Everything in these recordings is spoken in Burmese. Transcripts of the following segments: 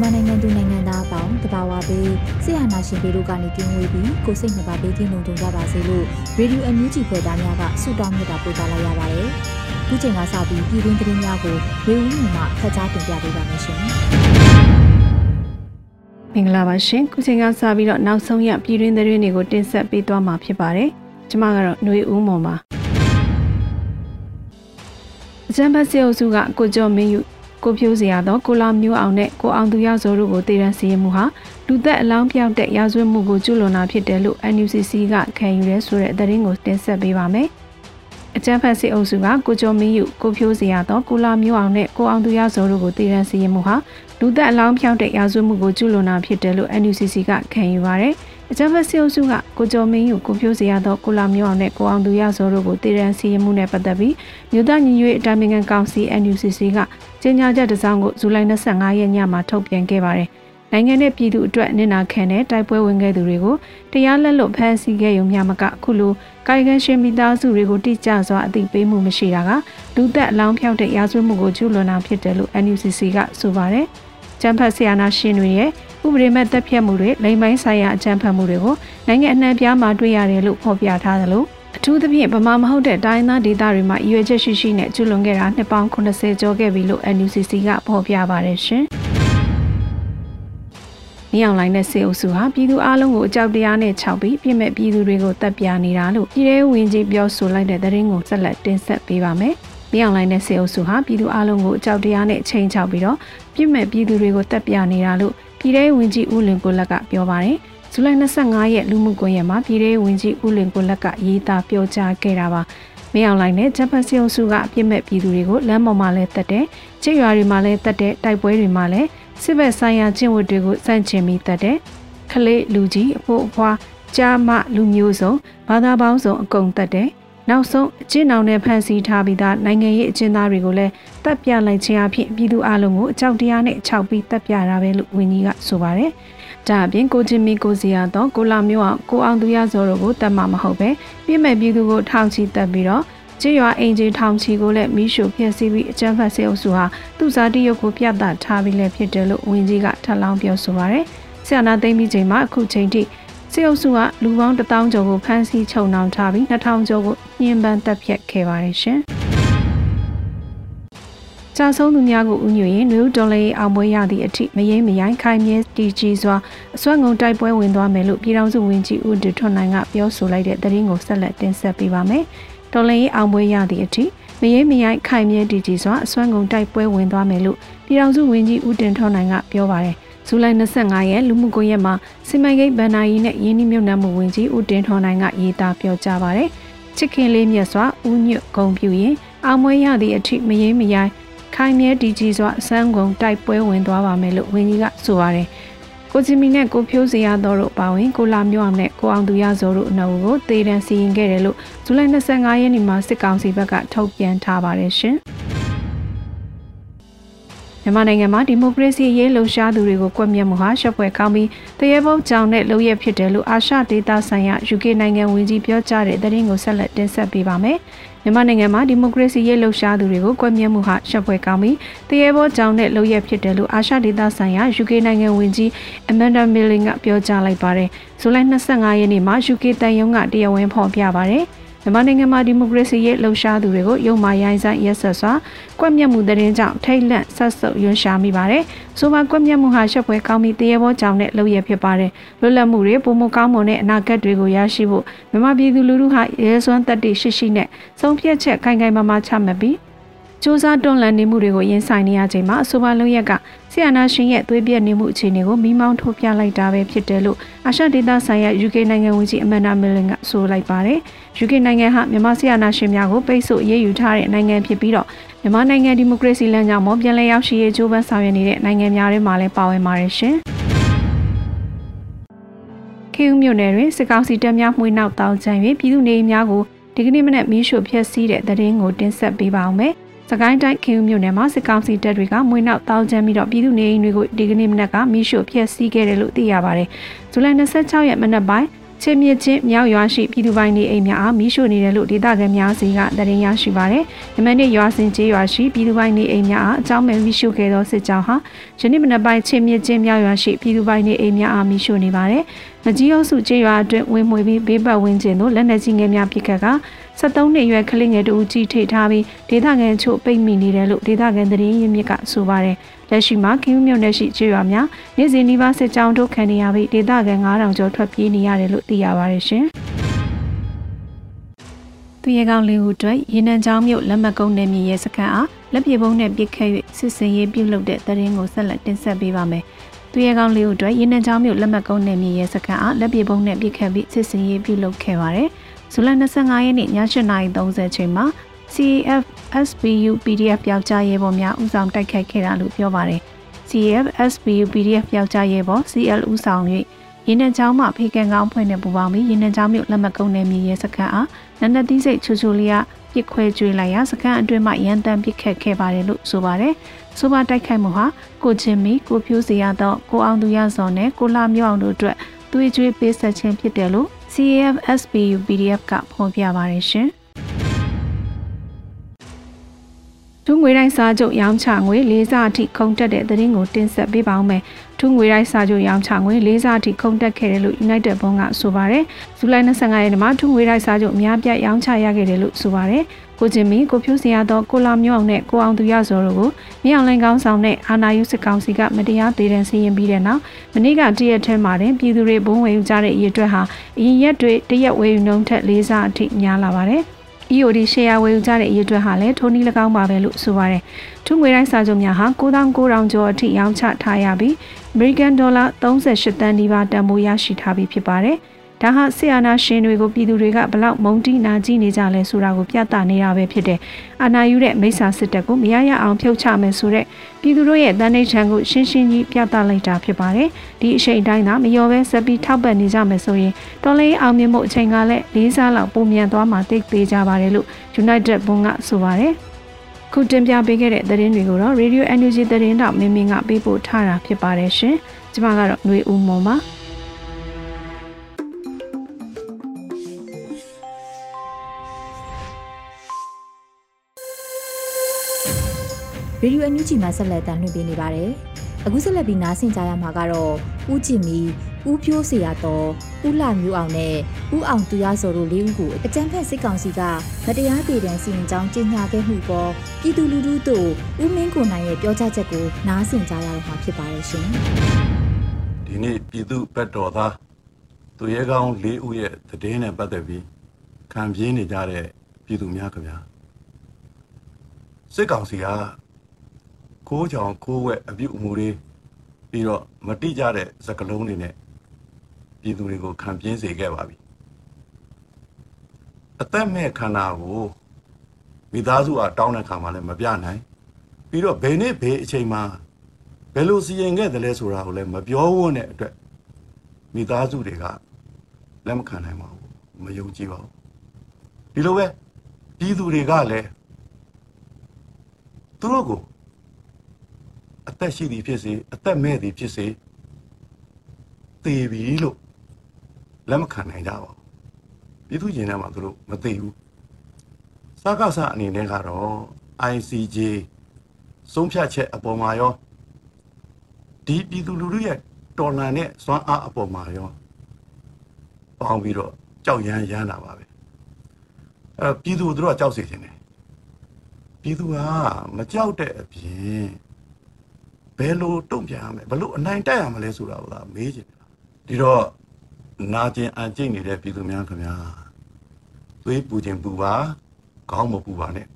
မြန်မာနိုင်ငံသူနိုင်ငံသားအပေါင်းတဘာဝပေးဆရာနာရှင်ပေတို့ကနေကင်းဝေးပြီးကိုစိတ်နှစ်ပါးပေးကင်းလုံးတုံကြပါစေလို့ရေဒီယိုအန်ယူဂျီဖွယ်သားများကဆုတောင်းမြတ်တာပို့သလာရပါတယ်။ဒီချိန်ကစပြီးပြည်တွင်းသတင်းများကိုရေဦးမြင့်မှဖတ်ကြားတင်ပြပေးပါမယ်ရှင်။မင်္ဂလာပါရှင်။ခုချိန်ကစပြီးတော့နောက်ဆုံးရပြည်တွင်းသတင်းတွေကိုတင်ဆက်ပေးသွားမှာဖြစ်ပါတယ်။ကျွန်မကတော့ຫນွေဦးမော်ပါ။အကျံဘတ်စေအုပ်စုကကိုကျော်မင်းယူ ကိုဖြိုးစရာသောကိုလာမျိုးအောင်နဲ့ကိုအောင်သူရဇော်တို့ကိုတည်ရန်စီရင်မှုဟာလူသက်အလောင်းပြောက်တဲ့ရာဇဝတ်မှုကိုကျူးလွန်တာဖြစ်တယ်လို့ NUCC ကခံယူရဲဆိုတဲ့သတင်းကိုတင်ဆက်ပေးပါမယ်။အကြမ်းဖက်စစ်အုပ်စုကကိုကျော်မင်းယူကိုဖြိုးစရာသောကိုလာမျိုးအောင်နဲ့ကိုအောင်သူရဇော်တို့ကိုတည်ရန်စီရင်မှုဟာလူသက်အလောင်းပြောက်တဲ့ရာဇဝတ်မှုကိုကျူးလွန်တာဖြစ်တယ်လို့ NUCC ကခံယူပါရယ်။ အကြမ်းဖက်စစ်အုပ်စုကကိုကျော်မင်းယူကိုဖြိုးစရာသောကိုလာမျိုးအောင်နဲ့ကိုအောင်သူရဇော်တို့ကိုတည်ရန်စီရင်မှုနဲ့ပတ်သက်ပြီးမြို့သားညီညွတ်အတိုင်းအမြံကောင်စီ NUCC ကကြေညာချက်တစ်စောင်ကိုဇူလိုင်25ရက်ညမှာထုတ်ပြန်ခဲ့ပါတယ်။နိုင်ငံနဲ့ပြည်သူအတွက်နစ်နာခံတဲ့တိုက်ပွဲဝင်ခဲ့သူတွေကိုတရားလက်လွတ်ဖမ်းဆီးခဲ့ရုံမျှမကအခုလိုကာယကံရှင်မိသားစုတွေကိုတိကျစွာအသိပေးမှုမရှိတာကလူသက်အလောင်းဖြောက်တဲ့ရာဇဝတ်မှုကိုကျူးလွန်တာဖြစ်တယ်လို့ NUCC ကဆိုပါတယ်။ ကျန်းဖတ်ဆရာနာရှင်တွေရဲ့ဥပဒေမဲ့တပ်ဖြတ်မှုတွေလိမ်ပိုင်းဆိုင်ရာအကြမ်းဖက်မှုတွေကိုနိုင်ငံအနှံ့ပြားမှာတွေ့ရတယ်လို့ဖော်ပြထားသလိုအထူးသဖြင့်ဗမာမဟုတ်တဲ့တိုင်းသားဒေသတွေမှာရွေချက်ရှိရှိနဲ့ကျွလွန်ခဲ့တာနှစ်ပေါင်း80ကျော်ခဲ့ပြီလို့ NUCC ကဖော်ပြပါတယ်ရှင်။မြောင်လိုင်းတဲ့စေအုပ်စုဟာပြည်သူအလုံးကိုအကြောက်တရားနဲ့ခြောက်ပြီးပြစ်မဲ့ပြည်သူတွေကိုတပ်ပြနေတာလို့ပြည်ထောင်ဝင်ကြီးပြောဆိုလိုက်တဲ့သတင်းကိုဆက်လက်တင်ဆက်ပေးပါမယ်။ မြောင်လိုင်းတဲ့စေအုပ်စုဟာပြည်သူအလုံးကိုအကြောက်တရားနဲ့ချိန်ချောက်ပြီးတော့ပြစ်မဲ့ပြည်သူတွေကိုတပ်ပြနေတာလို့ပြည်ထောင်ဝင်ကြီးဦးလင်ကိုလက်ကပြောပါတယ်။ဇူလိုင်25ရက်လူမှုကွန်ရက်မှာပြည်ထောင်ဝင်ကြီးဦးလင်ကိုလက်ကရေးသားပြောကြားခဲ့တာပါ။မင်းအောင်လိုင်းနဲ့ဂျပန်စီအုပ်စုကအပြစ်မဲ့ပြည်သူတွေကိုလမ်းပေါ်မှာလဲတက်တယ်။ချစ်ရွာတွေမှာလဲတက်တယ်တိုက်ပွဲတွေမှာလဲစစ်ဘက်ဆိုင်ရာကျင့်ဝတ်တွေကိုစန့်ကျင်ပြီးတက်တယ်။ခလေးလူကြီးအဖို့အဖွားကြားမလူမျိုးစုံဘာသာပေါင်းစုံအကုန်တက်တယ်။ နောက်ဆုံးအကျဉ်းအောင်နဲ့ဖန်ဆီးထားပြီးသားနိုင်ငံရေးအကျဉ်းသားတွေကိုလည်းတပ်ပြလိုက်ခြင်းအဖြစ်ပြည်သူအလုံးကိုအကြောက်တရားနဲ့ခြောက်ပြီးတပ်ပြတာပဲလို့ဝန်ကြီးကဆိုပါတယ်။ဒါအပြင်ကိုချင်းမီကိုစီယာတော့ကိုလာမျိုးအောင်ကိုအောင်သူရဇော်တို့ကိုတတ်မှာမဟုတ်ပဲပြည့်မဲ့ပြည်သူကိုထောင်ချီတက်ပြီးတော့ကျေးရွာအင်ဂျီထောင်ချီကိုလည်းမိရှုဖျက်ဆီးပြီးအကြမ်းဖက်စေအုပ်စုဟာသူ့ဇာတိရုပ်ကိုပြသထားပြီးလည်းဖြစ်တယ်လို့ဝန်ကြီးကထပ်လောင်းပြောဆိုပါရယ်။ဆရာနာသိမ့်ပြီးချိန်မှာအခုချိန်ထိ စေအုပ်စုကလူပေါင်း1000ကျော်ကိုဖမ်းဆီးချုပ်နှောင်ထားပြီး2000ကျော်ကိုညှဉ်းပန်းတပ်ဖြတ်ခဲ့ပါတယ်ရှင်။ကြာဆုံးသူများကိုဥညွှရင်နယူးဒေါ်လေးအောင်ပွဲရသည့်အထိမယိမ့်မယိုင်းခိုင်မြဲတည်ကြည်စွာအစွမ်းကုန်တိုက်ပွဲဝင်သွားမယ်လို့ပြည်ထောင်စုဝန်ကြီးဦးဒထွန်းနိုင်ကပြောဆိုလိုက်တဲ့သတင်းကိုဆက်လက်တင်ဆက်ပေးပါမယ်။ဒေါ်လေးအောင်ပွဲရသည့်အထိမယိမ့်မယိုင်းခိုင်မြဲတည်ကြည်စွာအစွမ်းကုန်တိုက်ပွဲဝင်သွားမယ်လို့ပြည်ထောင်စုဝန်ကြီးဦးတင်ထွန်းနိုင်ကပြောပါတယ်။ ဇူလိုင်25ရက်လူမှုကွန်ရက်မှာစီမံကိန်းဗန်နာယီနဲ့ရင်းနှီးမြှုပ်နှံမှုဝန်ကြီးဦးတင်ထွန်းနိုင်ကရေးသားပြောကြားပါတယ်။ချစ်ခင်လေးမြတ်စွာဦးညွတ်ဂုံပြူရင်အောင်မွေးရသည့်အထိမယိမ့်မယိုင်းခိုင်မြဲတည်ကြည်စွာအစမ်းကုန်တိုက်ပွဲဝင်သွားပါမယ်လို့ဝန်ကြီးကဆိုပါတယ်။ကိုချီမီနဲ့ကိုဖြိုးစရာတော်တို့ပါဝင်ကိုလာမျိုးအောင်နဲ့ကိုအောင်သူရဇော်တို့အနှုတ်ကိုသေတံစီရင်ခဲ့တယ်လို့ဇူလိုင်25ရက်နေ့မှာစစ်ကောင်စီဘက်ကထုတ်ပြန်ထားပါတယ်ရှင်။ မြန်မာနိုင်ငံမှာဒီမိုကရေစီရေးလှုပ်ရှားသူတွေကိုကွက်မြက်မှုဟာရှက်ပွဲကောင်းပြီးတရေဘုံကြောင်တဲ့လုပ်ရဖြစ်တယ်လို့အာရှဒေသဆိုင်ရာ UK နိုင်ငံဝန်ကြီးပြောကြားတဲ့သတင်းကိုဆက်လက်တင်ဆက်ပေးပါမယ်။မြန်မာနိုင်ငံမှာဒီမိုကရေစီရေးလှုပ်ရှားသူတွေကိုကွက်မြက်မှုဟာရှက်ပွဲကောင်းပြီးတရေဘုံကြောင်တဲ့လုပ်ရဖြစ်တယ်လို့အာရှဒေသဆိုင်ရာ UK နိုင်ငံဝန်ကြီး Amanda Milling ကပြောကြားလိုက်ပါတယ်။ဇူလိုင်25ရက်နေ့မှာ UK တန်ယုံကတရားဝင်ဖော်ပြပါတယ်။ မြန်မာနိုင်ငံမှာဒီမိုကရေစီရဲ့လှုပ်ရှားသူတွေကိုရုံမာရိုင်းဆိုင်ရက်ဆက်စွာကွက်မြက်မှုတရင်ကြောင့်ထိတ်လန့်ဆက်ဆုပ်ယွန်းရှာမိပါတယ်။ဆိုပါကွက်မြက်မှုဟာရှက်ပွဲကောင်းပြီးတရေဘောကြောင့်နဲ့လုပ်ရဖြစ်ပါတယ်။လွတ်လပ်မှုတွေပုံမကောင်းမွန်တဲ့အနာဂတ်တွေကိုရရှိဖို့မြန်မာပြည်သူလူထုဟာရဲစွမ်းတက်တရှိရှိနဲ့ဆုံးဖြတ်ချက်ခိုင်ခိုင်မာမာချမှတ်ပြီးစူးစမ်းတွန်းလှန်နေမှုတွေကိုရင်ဆိုင်နေရချိန်မှာအဆိုပါလုံရက်က ဆီယနာရှင်ရဲ့သွေးပြက်နေမှုအခြေအနေကိုမိမောင်းထုတ်ပြလိုက်တာပဲဖြစ်တယ်လို့အာရှဒေသဆိုင်ရာ UK နိုင်ငံဝန်ကြီးအမန်နာမီလန်ကဆိုလိုက်ပါတယ်။ UK နိုင်ငံဟာမြန်မာဆီယနာရှင်များကိုပိတ်ဆို့အရေးယူထားတဲ့နိုင်ငံဖြစ်ပြီးတော့မြန်မာနိုင်ငံဒီမိုကရေစီလမ်းကြောင်းပေါ်ပြန်လည်ရောက်ရှိရေးကြိုးပမ်းဆောင်ရွက်နေတဲ့နိုင်ငံများထဲမှာလည်းပါဝင်ပါတယ်ရှင်။ခေဦးမြို့နယ်တွင်စစ်ကောင်စီတပ်များမှွေနောက်တောင်းချန်၍ပြည်သူနေအိမ်များကိုဒီကနေ့မနက်မီးရှို့ဖျက်ဆီးတဲ့တရင်ကိုတင်ဆက်ပေးပါအောင်မယ်။ စကိုင်းတိုင်းခင်ဦးမြို့နယ်မှာစစ်ကောင်စီတပ်တွေကမွေနောက်တောင်းချမ်းပြီးတော့ပြည်သူနေအိမ်တွေကိုဒီကနေ့မနက်ကမီးရှို့ဖျက်ဆီးခဲ့တယ်လို့သိရပါတယ်။ဇူလိုင်26ရက်မနက်ပိုင်းချင်းမြချင်းမြောက်ရွာရှိပြည်သူပိုင်းနေအိမ်များအားမီးရှို့နေတယ်လို့ဒေသခံများစီကတရင်ရရှိပါတယ်။ယမန်နေ့ရွာစင်ကျေးရွာရှိပြည်သူပိုင်းနေအိမ်များအားအကြောင်းမဲ့မီးရှို့ခဲ့သောစစ်ကြောင်းဟာယနေ့မနက်ပိုင်းချင်းမြချင်းမြောက်ရွာရှိပြည်သူပိုင်းနေအိမ်များအားမီးရှို့နေပါတယ်။မကြီးအုပ်စုကျေးရွာအတွင်းဝင်မွေပြီးဘေးပတ်ဝန်းကျင်သို့လက်နက်ကြီးငယ်များပစ်ခတ်က 73နှစ်အရွယ်ကလေးငယ်တို့ကြီးထိထားပြီးဒေသခံချို့ပိတ်မိနေတယ်လို့ဒေသခံသတင်းရင်းမြစ်ကဆိုပါတယ်။လက်ရှိမှာကင်းမြို့နယ်ရှိကျေးရွာများနေ့စဉ်နီးပါးစစ်ကြောင်းတို့ခံနေရပြီးဒေသခံ9000ကျော်ထွက်ပြေးနေရတယ်လို့သိရပါတယ်ရှင်။သူရဲကောင်းလေးဦးအတွက်ရေနံချောင်းမြို့လက်မကုန်းနယ်မြေရဲစခန်းအားလက်ပြေပုံးနဲ့ပြစ်ခတ်၍စစ်စင်ရေးပြုလုပ်တဲ့တရင်ကိုဆက်လက်တင်ဆက်ပေးပါမယ်။သူရဲကောင်းလေးဦးအတွက်ရေနံချောင်းမြို့လက်မကုန်းနယ်မြေရဲစခန်းအားလက်ပြေပုံးနဲ့ပြစ်ခတ်ပြီးစစ်စင်ရေးပြုလုပ်ခဲ့ပါတယ်။ ဇူလိုင်25ရက်နေ့ည8:30ချိန်မှာ CAF SPU PDF ပျောက်ကြားရဲဘော်များဦးဆောင်တိုက်ခိုက်ခဲ့တာလို့ပြောပါတယ်။ CAF SPU PDF ပျောက်ကြားရဲဘော် CL ဦးဆောင်၍ရင်းနှံချောင်းမှဖေကန်ကောင်းဖွဲ့နဲ့ပူပေါင်းပြီးရင်းနှံချောင်းမြို့လက်မကုန်းနယ်မြေရဲစခန်းအားနနသီးစိတ်ချူချူလေးကပြစ်ခွဲကျွေးလိုက်ရာစခန်းအတွင်းမှရန်တမ်းပစ်ခတ်ခဲ့ပါတယ်လို့ဆိုပါတယ်။ဆိုပါတိုက်ခိုက်မှုဟာကိုချင်းမီကိုဖြိုးစရာတော့ကိုအောင်သူရစော်နဲ့ကိုလာမြောက်အောင်တို့အတွက်သွေးကြွေးပေးဆက်ခြင်းဖြစ်တယ်လို့ CAF SPU PDF ကဖော်ပြပါတယ်ရှင်။ထူးငွေတိုင်းစာချုပ်ရောင်းချငွေ၄စားအထိခုံတက်တဲ့သတင်းကိုတင်ဆက်ပေးပါောင်းမယ်။ထူးငွေတိုင်းစာချုပ်ရောင်းချငွေ၄စားအထိခုံတက်ခဲ့တယ်လို့ United ဘုံကဆိုပါတယ်။ဇူလိုင်25ရက်နေ့မှာထူးငွေတိုင်းစာချုပ်အများပြရောင်းချရခဲ့တယ်လို့ဆိုပါတယ်။ ကိုချင်းမီကိုဖြိုးစရာတော့ကိုလာမျိုးအောင်နဲ့ကိုအောင်သူရစောတို့ကိုမြေအောင်လိုင်းကောင်းဆောင်တဲ့အာနာယုစစ်ကောင်စီကမတရားဒေတံစီရင်ပြီးတဲ့နောက်မနေ့ကတရက်ထဲမှာတင်ပြည်သူတွေဘုံဝယ်ယူကြတဲ့အရေးအတွက်ဟာအရင်ရက်တွေတရက်ဝယ်ယူနှုန်းထက်၄စားအထိများလာပါတယ်။ EOD ရှယ်ယာဝယ်ယူကြတဲ့အရေးအတွက်ဟာလည်းထိုနည်း၎င်းပါပဲလို့ဆိုပါတယ်။ထုငွေတိုင်းစာချုပ်များဟာ9900ကျော်အထိရောင်းချထားရပြီး American Dollar 38တန်းဒီပါတန်ဖိုးရရှိထားပြီးဖြစ်ပါတယ်။ ဒါဟာဆီအာနာရှင်တွေကိုပြည်သူတွေကဘလောက်မုံတီးနာကြည့်နေကြလဲဆိုတာကိုပြသနေတာပဲဖြစ်တယ်။အာနာယူတဲ့မိစ္ဆာစစ်တပ်ကိုမရရအောင်ဖြုတ်ချမယ်ဆိုတဲ့ပြည်သူတို့ရဲ့တန်ဋိဌာန်ကိုရှင်းရှင်းကြီးပြသလိုက်တာဖြစ်ပါတယ်။ဒီအချိန်တိုင်းသာမလျော်ပဲဆက်ပြီးထောက်ပံ့နေကြမယ်ဆိုရင်တော်လေးအောင်မြင်မှုအချိန်ကလည်းလေးစားလောက်ပုံမြန်သွားမှာသိသေးကြပါတယ်လို့ United ဘုံကဆိုပါတယ်။ခုတင်ပြပေးခဲ့တဲ့သတင်းတွေကိုတော့ Radio Energy သတင်းတော့မင်းမင်းကပေးပို့ထားတာဖြစ်ပါတယ်ရှင်။ကျွန်မကတော့ຫນွေဦးမော်ပါ။ ရေဒီယိုအန်ယူဂျီမှာဆက်လက်တင်ပြနေပါတယ်။အခုဆက်လက်ပြီးနားဆင်ကြရမှာကတော့ဦးကြည်မီဦးဖြိုးစရာတော်ဦးလှမျိုးအောင်နဲ့ဦးအောင်သူရစော်တို့လေးဦးကိုအကြမ်းဖက်စစ်ကောင်စီကမတရားဒေတံစီရင်ကြောင်းကြေညာခဲ့မှုပေါ်ပြည်သူလူထုတို့ဦးမင်းကိုနိုင်ရဲ့ပြောကြားချက်ကိုနားဆင်ကြရတော့မှာဖြစ်ပါရဲ့ရှင်။ဒီနေ့ပြည်သူဘက်တော်သားသူရဲကောင်းလေးဦးရဲ့တည်င်းနဲ့ပတ်သက်ပြီးခံပြင်းနေကြတဲ့ပြည်သူများခင်ဗျာစစ်ကောင်စီက ကိုးချောင်ကိုးဝက်အပြုတ်အမူတွေပြီးတော့မတိကြတဲ့စကလုံးတွေနဲ့ပြည်သူတွေကိုခံပြင်းစေခဲ့ပါပြီအသက်မဲ့ခန္ဓာကိုမိသားစုအားတောင်းတဲ့ခါမှလည်းမပြနိုင်ပြီးတော့ဘယ်နေ့ဘယ်အချိန်မှာဘယ်လိုစီရင်ခဲ့တယ်လဲဆိုတာကိုလည်းမပြောဝန်းတဲ့အတွက်မိသားစုတွေကလက်မခံနိုင်ပါဘူးမယုံကြည်ပါဘူးဒီလိုပဲပြည်သူတွေကလည်းသူတို့ကိုအ သက်ရှိသည်ဖြစ်စေအသက်မဲ့သည်ဖြစ်စေသေပြီလို့လက်မခံနိုင်ကြပါဘူးပြည်သူကျင်ထဲမှာသူတို့မသိဘူးစကားစအနေနဲ့ကတော့ ICJ ဆုံးဖြတ်ချက်အပေါ်မှာရောဒီပြည်သူလူထုရဲ့တော်လှန်တဲ့စွမ်းအားအပေါ်မှာရောပေါင်းပြီးတော့ကြောက်ရမ်းရမ်းလာပါပဲအဲ့တော့ပြည်သူတို့ကကြောက်စေခြင်းတယ်ပြည်သူကမကြောက်တဲ့အပြင် ဘယ်လိုတုံ့ပြန်ရမလဲဘယ်လိုအနိုင်တက်ရမလဲဆိုတာကိုသာမေးချင်တယ်ဒီတော့နာကျင်အန်ကျိတ်နေတဲ့ပြည်သူများခင်ဗျာသွေးပူခြင်းပူပါခေါင်းမပူပါနဲ့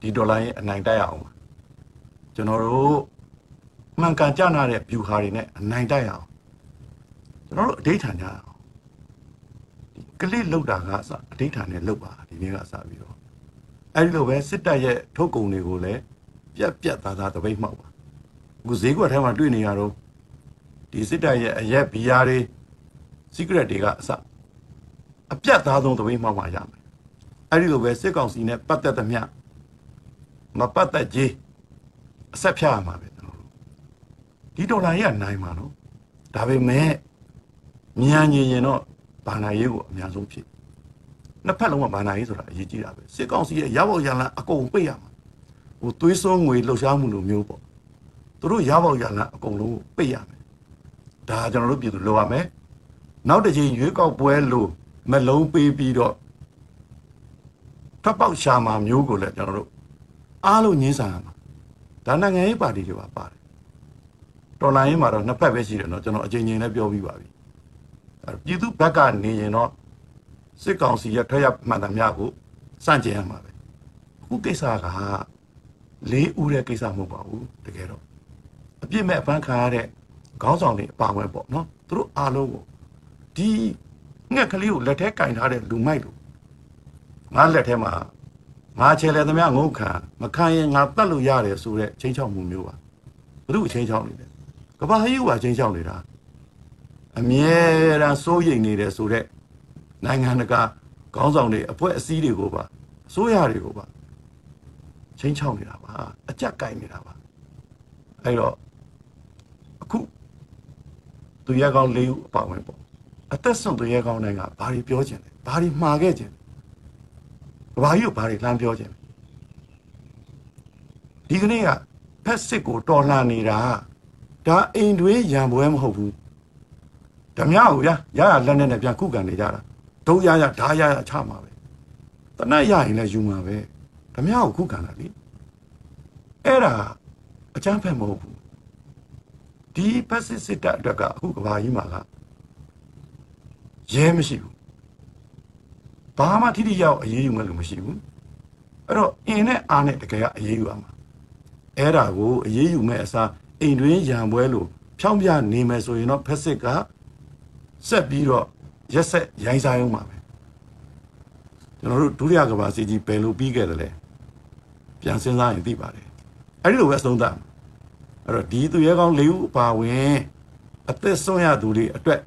ဒီဒေါ်လာရဲ့အနိုင်တက်ရအောင်ကျွန်တော်တို့မှန်ကန်ကြနာတဲ့ view ဟာတွေနဲ့အနိုင်တက်ရအောင်ကျွန်တော်တို့အဋိဌာန်ကြရအောင်ဒီကလစ်လောက်တာကအစအဋိဌာန်နဲ့လောက်ပါဒီနေ့ကစပြီးတော့အဲဒီလိုပဲစစ်တပ်ရဲ့ထုတ်ကုန်တွေကိုလည်းပြက်ပြက်သားသားတပိတ်မှောက်ပါ အခုဈေးကွက်ထဲမှာတွေ့နေရတော့ဒီစစ်တပ်ရဲ့အရက်ဘီယာတွေ secret တွေကအစအပြတ်သားဆုံးတပိတ်မှောက်မှရမယ်အဲဒီလိုပဲစစ်ကောင်စီနဲ့ပတ်သက်သမျှမပတ်သက်ကြီးအဆက်ဖြတ်ရမှာပဲကျွန်တော်တို့ဒီဒေါ်လာကြီးကနိုင်မှာနော်ဒါပေမဲ့မြန်ညင်ရင်တော့ဘာနာရေးကိုအများဆုံးဖြစ်နှစ်ဖက်လုံးကဘာနာရေးဆိုတာအရေးကြီးတာပဲစစ်ကောင်စီရဲ့ရောက်ရောက်ရလန်းအကုန်ပိတ်ရမှာဟိုသွေးစွန်းငွေလှုပ်ရှားမှုလိုမျိုးပေါ့ သူတို့ရောက်ရောက်ရလန်းအကုန်လုံးကိုပိတ်ရမယ်ဒါကျွန်တော်တို့ပြည်သူလိုရမယ်နောက်တစ်ချိန်ရွေးကောက်ပွဲလိုမလုံးပေးပြီးတော့ထပ်ပေါက်ရှာမှာမျိုးကိုလည်းကျွန်တော်တို့အားလုံးညှင်းဆန်ရမှာဒါနိုင်ငံရေးပါတီတွေပါပါတယ်တော်လိုင်းရေးမှာတော့နှစ်ဖက်ပဲရှိတယ်เนาะကျွန်တော်အချိန်ချင်းလည်းပြောပြီးပါပြီအဲပြည်သူဘက်ကနေရင်တော့စစ်ကောင်စီရဲ့ထွက်ရမှန်သမျှကိုစန့်ကျင်ရမှာပဲအခုကိစ္စကလေးဦးတဲ့ကိစ္စမဟုတ်ပါဘူးတကယ်တော့ အပြစ်မဲ့အပန်းခံရတဲ့ခေါင်းဆောင်တွေအပါဝင်ပေါ့နော်သူတို့အားလုံးကိုဒီငှက်ကလေးကိုလက်ထဲကင်ထားတဲ့လူမိုက်လို့ငါလက်ထဲမှာငါချေလေသမျှငုတ်ခံမခံရင်ငါတတ်လို့ရတယ်ဆိုတဲ့ချင်းချောက်မှုမျိုးပါဘု து ချင်းချောက်နေတယ်ကဘာဟိုကချင်းချောက်နေတာအမြဲတမ်းစိုးရိမ်နေတယ်ဆိုတဲ့နိုင်ငံတကာခေါင်းဆောင်တွေအဖွဲ့အစည်းတွေကိုပါအစိုးရတွေကိုပါချင်းချောက်နေတာပါအကြက်ကင်နေတာပါအဲ့တော့အ ခုသူရဲကောင်းလေးဦးအပါဝင်ပေါ့အသက်ဆုံးသူရဲကောင်းတိုင်းကဘာတွေပြောချင်လဲဘာတွေမှားခဲ့ချင်လဲဘာကြီးကိုဘာတွေလှမ်းပြောချင်လဲဒီကနေ့ကဖက်စစ်ကိုတော်လှန်နေတာဒါအိမ်တွင်းရံပွဲမဟုတ်ဘူးဓမြကိုရရရလက်နဲ့နဲ့ပြန်ခုခံနေကြတာဒုံရရဓာရရချမှာပဲတနတ်ရရင်လည်းယူမှာပဲဓမြကိုခုခံတာလေအဲ့ဒါအချမ်းဖက်မဟုတ်ဘူး ဒီဖက်စစ်စစ်တပ်အတွက်ကအခုကဘာကြီးမှာကရဲမရှိဘူးဘာမှထိထိရောက်အရေးယူမယ်လို့မရှိဘူးအဲ့တော့အင်းနဲ့အားနဲ့တကယ်ကအရေးယူရမှာအဲ့ဒါကိုအရေးယူမဲ့အစားအိမ်တွင်းရံပွဲလို့ဖြောင်းပြနေမယ်ဆိုရင်တော့ဖက်စစ်ကဆက်ပြီးတော့ရက်ဆက်ရိုင်းစားရုံမှာပဲကျွန်တော်တို့ဒုတိယကဘာစီကြီးဘယ်လိုပြီးခဲ့တယ်လဲပြန်စဉ်းစားရင်သိပါတယ်အဲ့ဒီလိုပဲအဆုံးသတ် အဲ့တော့ဒီသူရဲကောင်း၄ဦးအပါဝင်အသက်ဆုံးရသူတွေအတွက်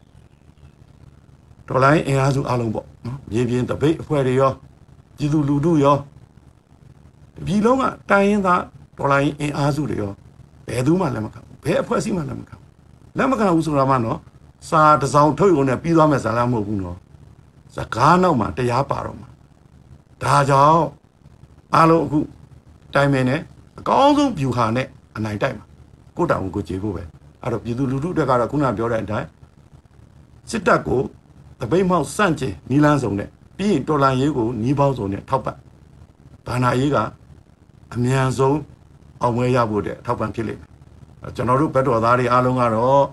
ဒေါ်လာအင်အားစုအလုံးပေါ့နော်မြေပြင်တပိတ်အဖွဲ့တွေရောပြည်သူလူထုရောဒီလုံးကတိုင်းရင်းသားဒေါ်လာအင်အားစုတွေရောဘယ်သူမှလက်မခံဘူးဘယ်အဖွဲ့အစည်းမှလက်မခံဘူးလက်မခံဘူးဆိုတာမှနော်စာတစ်စောင်ထုတ်ရုံနဲ့ပြီးသွားမယ်ဇာတ်မဟုတ်ဘူးနော်စကားနောက်မှာတရားပါတော့မှာဒါကြောင့်အားလုံးအခုတိုင်ပင်နဲ့အကောင်းဆုံး view ဟာနဲ့အနိုင်တိုက်မှာ ကိုတောင်ကိုကြေဖို့ပဲအဲ့တော့ပြည်သူလူထုတက်ကတော့ခုနပြောတဲ့အတိုင်းစစ်တပ်ကိုတပိတ်မောက်စန့်ကျင်နီလန်းစုံနဲ့ပြီးရင်တော်လန်ရေးကိုညီးပေါင်းစုံနဲ့ထောက်ပတ်ဘာနာရေးကအမြန်ဆုံးအောင်ပွဲရဖို့တဲ့ထောက်ပံ့ဖြစ်လိမ့်မယ်ကျွန်တော်တို့ဘက်တော်သားတွေအားလုံးကတော့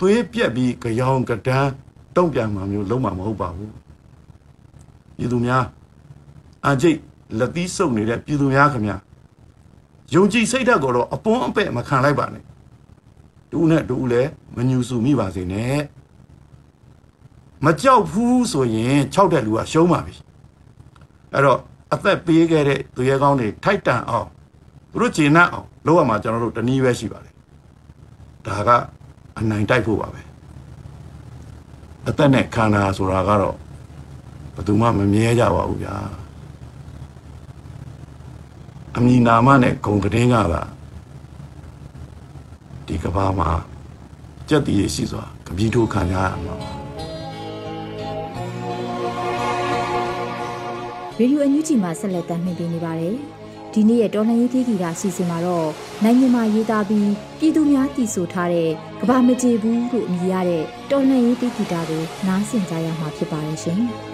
သွေးပြက်ပြီးကြောင်ကဒန်းတုံ့ပြန်မှာမျိုးလုံးမှာမဟုတ်ပါဘူးပြည်သူများအကြိတ်လက်သီးစုပ်နေတဲ့ပြည်သူများခင်ဗျာ ယုံကြည်စိတ်ဓာတ်ကိုတော့အပွန်းအပဲ့မခံလိုက်ပါနဲ့တူနဲ့တူလည်းမညူစုမိပါစေနဲ့မကြောက်ဘူးဆိုရင်၆တဲ့လူကရှုံးပါပြီအဲ့တော့အသက်ပေးခဲ့တဲ့သူရဲကောင်းတွေထိုက်တန်အောင်သူတို့ဂျင်းနှံ့အောင်လုပ်ရမှာကျွန်တော်တို့တနည်းပဲရှိပါတယ်ဒါကအနိုင်တိုက်ဖို့ပါပဲအသက်နဲ့ခန္ဓာဆိုတာကတော့ဘယ်သူမှမမြဲကြပါဘူးဗျာ အမည်နာမနဲ့ဂုံကတင်းကသာဒီကဘာမှာကြက်တည်ရရှိစွာကပီးထိုးခံရမှာပါရေဒီယိုအန်ယူဂျီမှာဆက်လက်တင်ပြနေပါတယ်။ဒီနေ့ရဲ့တော်လှန်ရေးခေတ်ကြီးကအစီအစဉ်မှာတော့နိုင်ငံမှာရေးသားပြီးပြည်သူများတည်ဆိုထားတဲ့ကဘာမကြေဘူးလို့အမည်ရတဲ့တော်လှန်ရေးခေတ်ကြီးတာကိုနားဆင်ကြရမှာဖြစ်ပါတယ်ရှင်။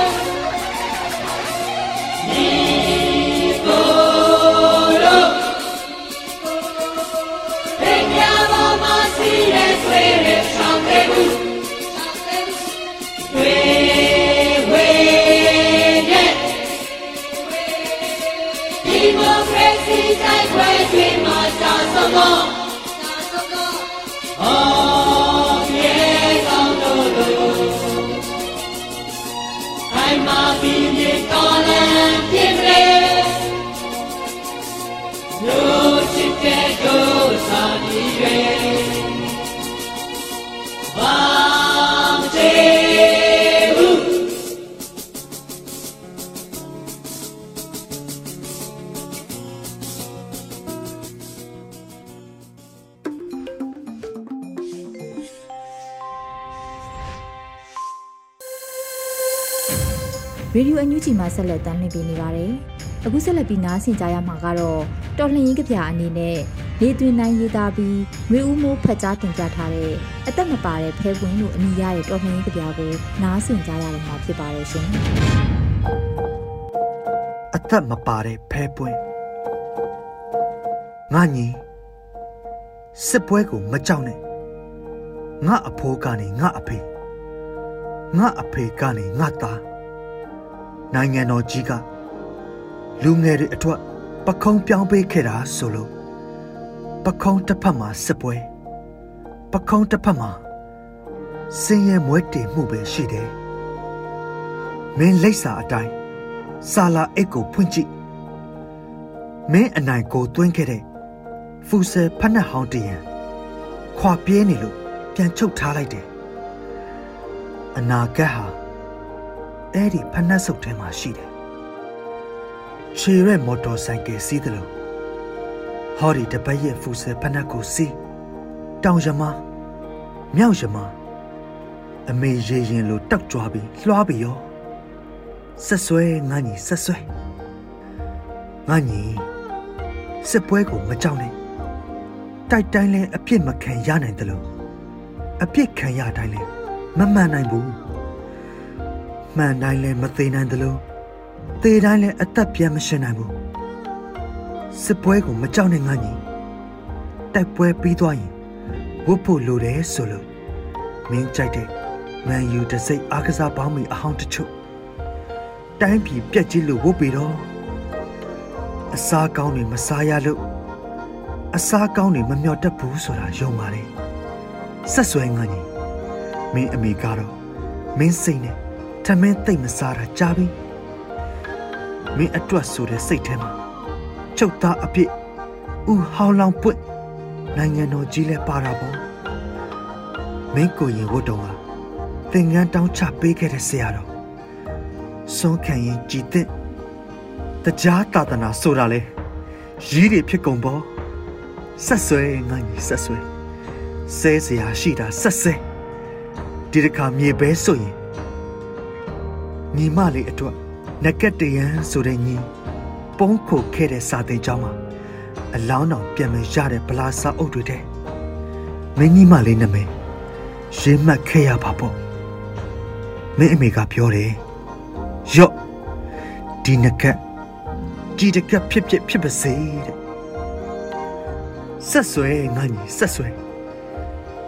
ရေဒီယိုအန်ယူဂျီမှာဆက်လက်တင်ပြနေပါတယ်။ အခုဆက်လက်ပြီးနားဆင်ကြရမှာကတော့တော်လှန်ရေးကြပြအနေနဲ့လေသွင်းနိုင်ရေးသားပြီးမျိုးဦးမိုးဖတ်ကြားတင်ပြထားတဲ့အသက်မပါတဲ့ဖဲပွင့်လို့အမည်ရတဲ့တော်လှန်ရေးကြပြကိုနားဆင်ကြရတော့မှာဖြစ်ပါတယ်ရှင်။အသက်မပါတဲ့ဖဲပွင့်ငါညီစစ်ပွဲကိုမကြောက်နဲ့ငါအဖိုးကနေငါအဖေငါအဖေကနေငါသားနိုင်ငံတော်ကြီးက လူငယ်တွေအထွတ်ပခုံးပြောင်းပေးခဲ့တာဆိုလို့ပခုံးတစ်ဖက်မှာစစ်ပွဲပခုံးတစ်ဖက်မှာစင်ရဲမွဲတေမှုပဲရှိတယ်မင်းလိပ်စာအတိုင်းစာလာအိတ်ကိုဖွင့်ကြည့်မင်းအနိုင်ကိုသွင်းခဲ့တဲ့ဖူဆယ်ဖက်နှက်ဟောင်းတရံခွာပြေးနေလို့ပြန်ချုပ်ထားလိုက်တယ်အနာဂတ်ဟာအဲ့ဒီဖနက်ဆုပ်ထဲမှာရှိတယ်။ ခြေရဲမော်တော်ဆိုင်ကယ်စီးတယ်လို့ဟောဒီတပတ်ရဲ့ဖူဆယ်ဖနက်ကိုစီးတောင်ရမမြောက်ရမအမေရေရင်လိုတောက်ကြွားပြီးလွှားပြီးရောဆက်ဆွဲငါညီဆက်ဆွဲငါညီစစ်ပွဲကိုမကြောက်နဲ့တိုက်တိုင်းလဲအပြစ်မခံရနိုင်တယ်လို့အပြစ်ခံရတိုင်းလဲမမှန်နိုင်ဘူးမှန်တိုင်းလဲမသေးနိုင်တယ်လို့ သေတိုင်းလဲအသက်ပြန်မရှင်နိုင်ဘူးစစ်ပွဲကိုမကြောက်နဲ့ငါညီတိုက်ပွဲပြီးသွားရင်ဝတ်ဖို့လိုတယ်ဆိုလို့မင်းကြိုက်တဲ့မန်ယူတစိတ်အားကစားပေါင်းမီအဟောင်းတချို့တိုင်းပြည်ပြက်ကြီးလို့ဝတ်ပြီးတော့အစားကောင်းတွေမစားရလို့အစားကောင်းတွေမမျောတတ်ဘူးဆိုတာယုံပါတယ်ဆက်ဆွဲငါညီမင်းအမေကတော့မင်းစိတ်နဲ့ထမင်းသိမ့်မစားတာကြားပြီ မင်းအတွက်ဆိုတဲ့စိတ်ထဲမှာချုပ်သားအဖြစ်ဥဟောင်းလောင်ပွင့်နိုင်ငံတော်ကြီးလဲပါတာပေါ့မင်းကိုရင်ဝတ်တော်ကသင်္ကန်းတောင်းချပေးခဲ့တဲ့ဆရာတော်စွန်ခံရင်ကြည်တဲ့တရားတာသနာဆိုတာလေရည်တွေဖြစ်ကုန်ပေါ့ဆက်ဆွဲငါညီဆက်ဆွဲဆဲစရာရှိတာဆက်ဆဲဒီတစ်ခါမြေပဲဆိုရင်ညီမလေးအတွက် နကက်တရန်ဆိုတဲ့ညီပုံးခုခဲ့တဲ့စာသင်ကျောင်းမှာအလောင်းတော်ပြန်မရတဲ့ဗလာစာအုပ်တွေတဲ့မင်းကြီးမလေးနာမည်ရေးမှတ်ခဲ့ရပါပေါ့မင်းအမေကပြောတယ်ရော့ဒီနကက်ဒီတကက်ဖြစ်ဖြစ်ဖြစ်ပါစေတဲ့ဆက်ဆွဲငါညီဆက်ဆွဲ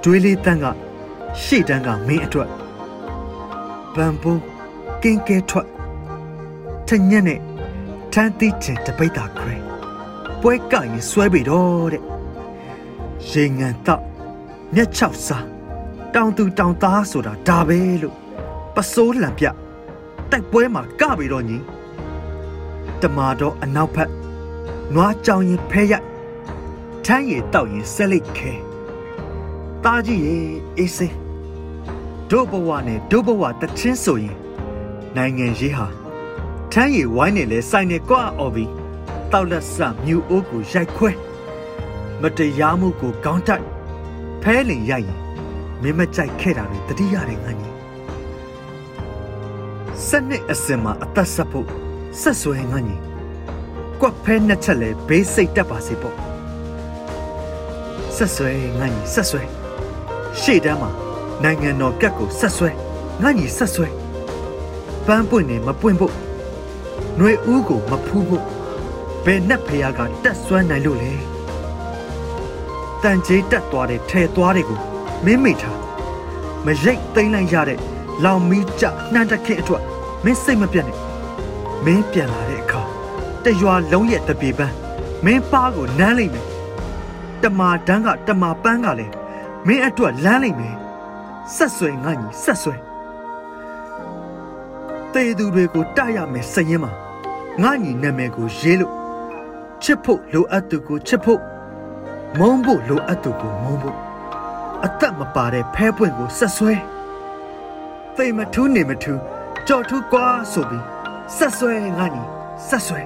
တွေးလေးတန်းကရှေ့တန်းကမင်းအတွက်ဗန်ပုံးကင်းကဲထွက် ထညက်နဲ့ထန်းတိချင်တပိတ်တာခွဲပွဲကရင်ဆွဲပြီတော့တဲ့ရေငန်တော့မျက်ချောက်စားတောင်သူတောင်သားဆိုတာဒါပဲလို့ပစိုးလံပြတိုက်ပွဲမှာကပြီတော့ညီတမာတော့အနောက်ဖက်နွားကြောင်ရင်ဖဲရိုက်ထမ်းရည်တောက်ရင်ဆက်လိုက်ခဲတာကြီးရေအေးစေးဒုဘဝနဲ့ဒုဘဝတချင်းဆိုရင်နိုင်ငံရေးဟာ ထမ်းရည်ဝိုင်းနဲ့လဲဆိုင်နေကွာအော်ပြီးတောက်လက်ဆမြူအိုးကိုရိုက်ခွဲမတရားမှုကိုကောင်းတိုက်ဖဲလင်ရိုက်ရင်မင်းမကြိုက်ခဲ့တာတွေတတိရတယ်ငါညီစနစ်အစင်မှာအသက်ဆက်ဖို့ဆက်ဆွဲငါညီကွက်ဖဲနှစ်ချက်လဲဘေးစိတ်တက်ပါစေပေါ့ဆက်ဆွဲငါညီဆက်ဆွဲရှေ့တန်းမှာနိုင်ငံတော်ကတ်ကိုဆက်ဆွဲငါညီဆက်ဆွဲပန်းပွင့်နေမပွင့်ဖို့ ຫນွေဦးကိုမဖူးဖို့ဘယ်နဲ့ဖះကတက်ဆွမ်းနိုင်လို့လဲတန်ကြီးတက်သွားတဲ့ထဲသွားတွေကိုမင်းမိထားမရိတ်သိမ်းလိုက်ရတဲ့လောင်မီးကြနှမ်းတခင်အတွက်မင်းစိတ်မပြတ်နဲ့မင်းပြန်လာတဲ့အခါတရွာလုံးရဲ့တပြေပန်းမင်းပါကိုနမ်းလိုက်မယ်တမာတန်းကတမာပန်းကလည်းမင်းအတွက်လမ်းလိုက်မယ်ဆက်ဆွဲငါညီဆက်ဆွဲတေသူတွေကိုတရမယ်စရင်မှာ ငါညီနာမည်ကိုရေးလို့ချစ်ဖို့လိုအပ်သူကိုချစ်ဖို့မုန်းဖို့လိုအပ်သူကိုမုန်းဖို့အသက်မပါတဲ့ဖဲပွင့်ကိုဆက်ဆွဲသိမထူးနေမထူးကြော်ထူးကွာဆိုပြီးဆက်ဆွဲငါညီဆက်ဆွဲ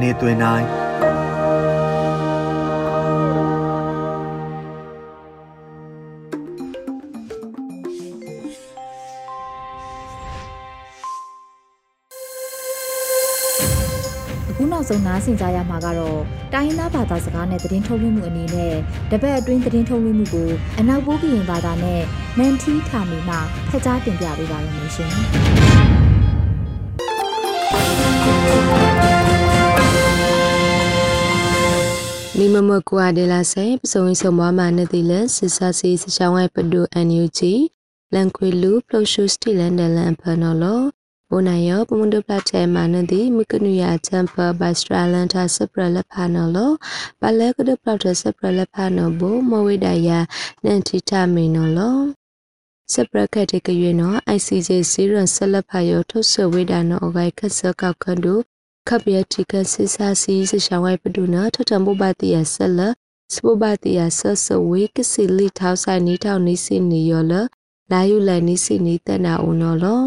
နေတွင်နိုင် ဆုံးနားဆင်ကြရမှာကတော့တိုင်းရင်းသားဘာသာစကားနဲ့သတင်းထုတ်လွှင့်မှုအနေနဲ့တပတ်အတွင်းသတင်းထုတ်လွှင့်မှုကိုအနောက်ပိုးကရင်ဘာသာနဲ့မန်တီထာမီမှဖတ်ကြားတင်ပြပေးပါရမရှင်။နီမမကွာဒေလာဆေပစုံဆုံမမနတိလဆဆစီစချောင်းဝဲပဒူအန်ယူဂျီလန်ခွေလူပလိုရှုစတီလန်ဒလန်ဖနော်လော ဘိုနိုင်ယောပမွန်ဒပလက်တဲမနတိမကနုယာချမ်ဖာဘတ်စထရာလန်တာဆပရလဖာနော်လောပလဲကဒပလောက်တဆပရလဖာနော်ဘိုမဝိဒယာနန်တီတာမီနော်လောစပရကတ်တကရွေနော် ICJ စီရန်ဆလဖာယောထုတ်ဆဝိဒါနော်အဂိုက်ခတ်ဆကောက်ခန္ဒူခပ်ရတီကစစ်စာစီစရှောင်းဝိုင်ပဒုနာထထမဘတိယဆက်လစပဘတိယဆဆဝေကစီလီထောက်ဆိုင်နီထောက်နီစီနီယောလလာယူလနီစီနီတနာဦးနော်လော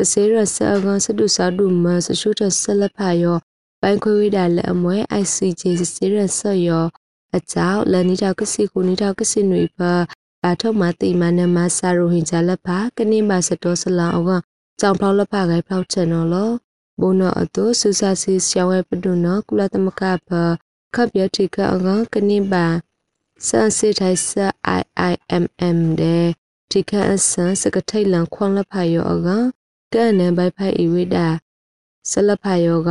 စစေရဆာဂန်စဒုစာဒုမဆရှုထဆလဖာယောဘိုင်ခွေဝိဒါလက်အမွဲ ICJ စီရဆော့ယောအကြောင်းလနီတောက်ကစီကိုနီတောက်ကစီနွေပါဘာထုတ်မတိမနမဆာရိုဟင်ဂျာလက်ဖာကနေမစတောစလောင်းကကြောင်ဖောက်လက်ဖာဂိုင်ဖောက်ချင်နော်လောဘုံနောအတုဆူဆာစီရှောင်းဝဲပဒုနောကုလသမကဖခပ်ရတိကအငကနေပါစန်စစ်ထိုင်ဆာ IIMM တဲ့ဒီခအဆန်စကထိတ်လန်ခွန်လက်ဖာယောအက ကဲ့နံဘိုက်ဖိုက်ဤဝိဒါဆလဖာယောက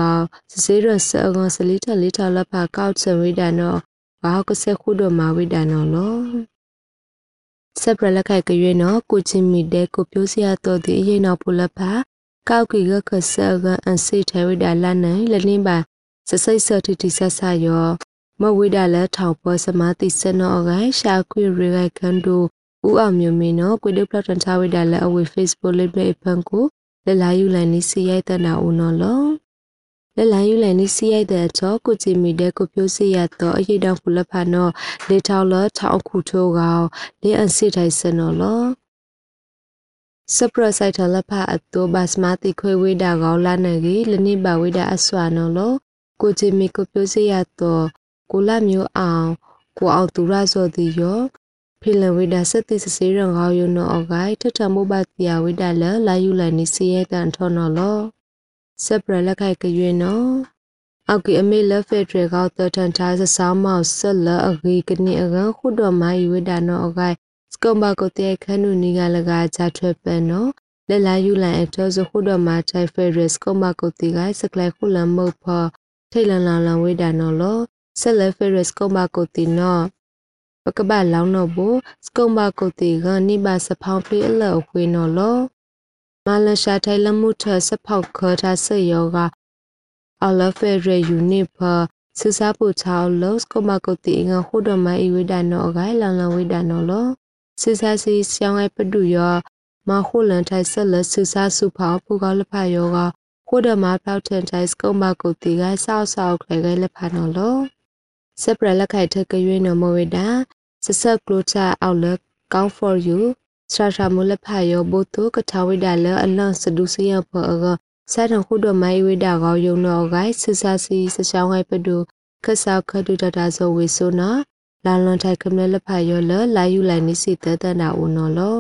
စစေရဆအကစလီထလီထလက်ဖာကောက်ချဝိဒါနောဘာကစခုဒမဝိဒါနောလောစပရလက်ခိုက်ကရွေနော်ကိုချင်းမီတဲ့ကိုပြိုးစရာတော်ဒီအရင်နောက်ဖူလက်ဖာကောက်ကီကခဆာကအန်စီထဲဝိဒါလာနိုင်လနင်းပါစစိတ်ဆတိတိဆဆယောမဝိဒါလက်ထောင်ပေါ်စမတိစနောအကရှာခွေရေကကန်ဒူဦးအောင်မျိုးမင်းနော်ကွေဒပလတ်တန်ချဝိဒါလက်အဝေ Facebook လေးပြဖန်ကို လလာယူလန်နီစီရိုက်တဲ့နာဦးနော်လောလလန်ယူလန်နီစီရိုက်တဲ့တော့ကိုချီမီတဲ့ကိုပြိုးစီရတော့အရေးတောင်ဖူလက်ဖာနော်လေထောက်လထောက်ခုထိုးကောင်လေအန်စီထိုင်စနော်လောစပရဆိုင်ထလဖာအတူဘတ်မတိခွေဝိဒါကောလာနေကြီးလနိဘဝိဒါအဆွာနော်လောကိုချီမီကိုပြိုးစီရတော့ကိုလာမျိုးအောင်ကိုအောင်သူရစော်တီယော ဖိလဝိဒါစတိစစေရံကောယနောအဂိုင်ထထမိုဘတ်တီယဝိဒါလလာယူလနိစီယကန်ထောနော်လောစပရလက်ခိုက်ကရွေနော်အောက်ကီအမေလဖက်ထရကောက်တထန်ထားစဆောင်းမောက်ဆက်လအဂီကနိအကခုတော်မိုင်းဝိဒါနောအဂိုင်စကုံဘကိုတဲခနုနီကလကကြထွက်ပန်နော်လဲလာယူလန်အထောစခုတော်မှာထိုင်ဖက်ရစ်ကုံဘကိုတီကစကလိုက်ခုလန်မုတ်ဖော်ထိတ်လန်လောင်လန်ဝိဒါနော်လောဆက်လက်ဖက်ရစ်ကုံဘကိုတီနော်ပ ကပလောင်းတော့ဘူးစကုံဘကိုတီကနိဘစဖောင်းဖေးအလောဝေနော်လောမလရှာထိုင်လမှုထစဖောက်ခေါ်ထားစယောကအလဖဲရယူနိဖစစပူချောင်းလောစကမကုတီငါခုဒမအီဝိဒနောအဂိုင်လန်လဝိဒနောလောစစစီဆောင်းအပဒူယောမခုလန်ထိုင်ဆက်လစစစုဖောက်ဖူကောလဖယောကခုဒမဖောက်ထန်ထိုင်စကမကုတီကဆောက်ဆောက်ခဲခဲလဖနောလောစပရလက်ခိုက်ထကရွေးနမဝိဒါ စဆက်ကလိုချအောက်လက် count for you စရာရှာမူလဖယောဘိုတိုကထဝိဒါလအလန်စဒုစီယဖောကစာတန်ခုဒမိုင်ဝိဒါကောယုံနောဂိုင်ဆဆစီစချောင်းဝိုင်ပဒုခဆောက်ခဒုတတာဇောဝေဆိုနာလာလွန်ထိုင်ခမလဖယောလလာယူလိုက်နိစီတတနာဦးနော်လော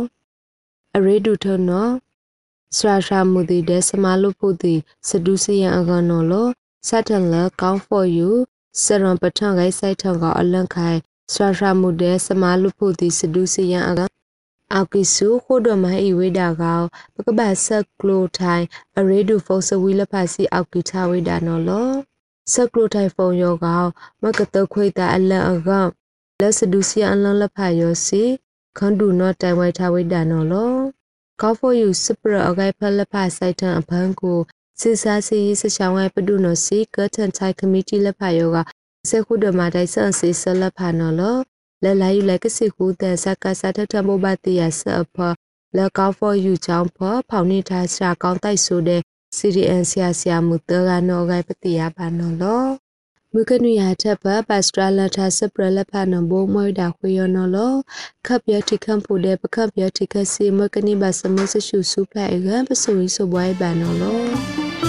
အရေဒုထနောစရာရှာမူဒီဒစမလုဖို့ဒီစဒုစီယံအကနော်လောစတန်လကောင်း for you စရံပထန်ဂိုင်ဆိုင်ထံကအလန့်ခိုင် စရာရှာမူဒစမလုဖို့ဒီစဒုစီယံအကအာကိစုခိုဒမဟိဝေဒါကောပကပဆက်ကလိုထိုင်အရေဒူဖုန်စဝီလဖစီအောက်ကိထဝေဒါနော်လောဆက်ကလိုထိုင်ဖုန်ယောကောမကတခွေတာအလန်အကလက်စဒူစီအလန်လဖယောစီခန္ဒူနော့တိုင်ဝိုင်ထဝေဒါနော်လောကောဖိုယူစပရအဂိုင်ဖလဖဆိုင်ထန်အဖန်ကိုစစ်စားစီစချောင်းဝဲပဒုနော်စီကထန်ချိုင်ကမတီလဖယောက စခုဒမတိုင်ဆန်စီဆလဖနော်လောလဲလာယူလိုက်ကစီခုတဲ့စကစားထထမိုဘတ်တီယဆအဖလက်ကောက်ဖော်ယူချောင်းဖော်ဖောင်နေထားစရာကောင်းတိုက်ဆိုတဲ့ CDN ဆရာဆရာမူတကနောဂိုင်ပတိယပါနော်လောမုကနုရထပ်ပပတ်စထရာလထစပရလဖနဘိုမွိဒါခွေရနော်လောခပ်ပြတိခမ်ဖို့တဲ့ပခပ်ပြတိခစီမကနိဘစမစရှုစုဖလိုက်ကပစဝီစဘွိုင်းပါနော်လော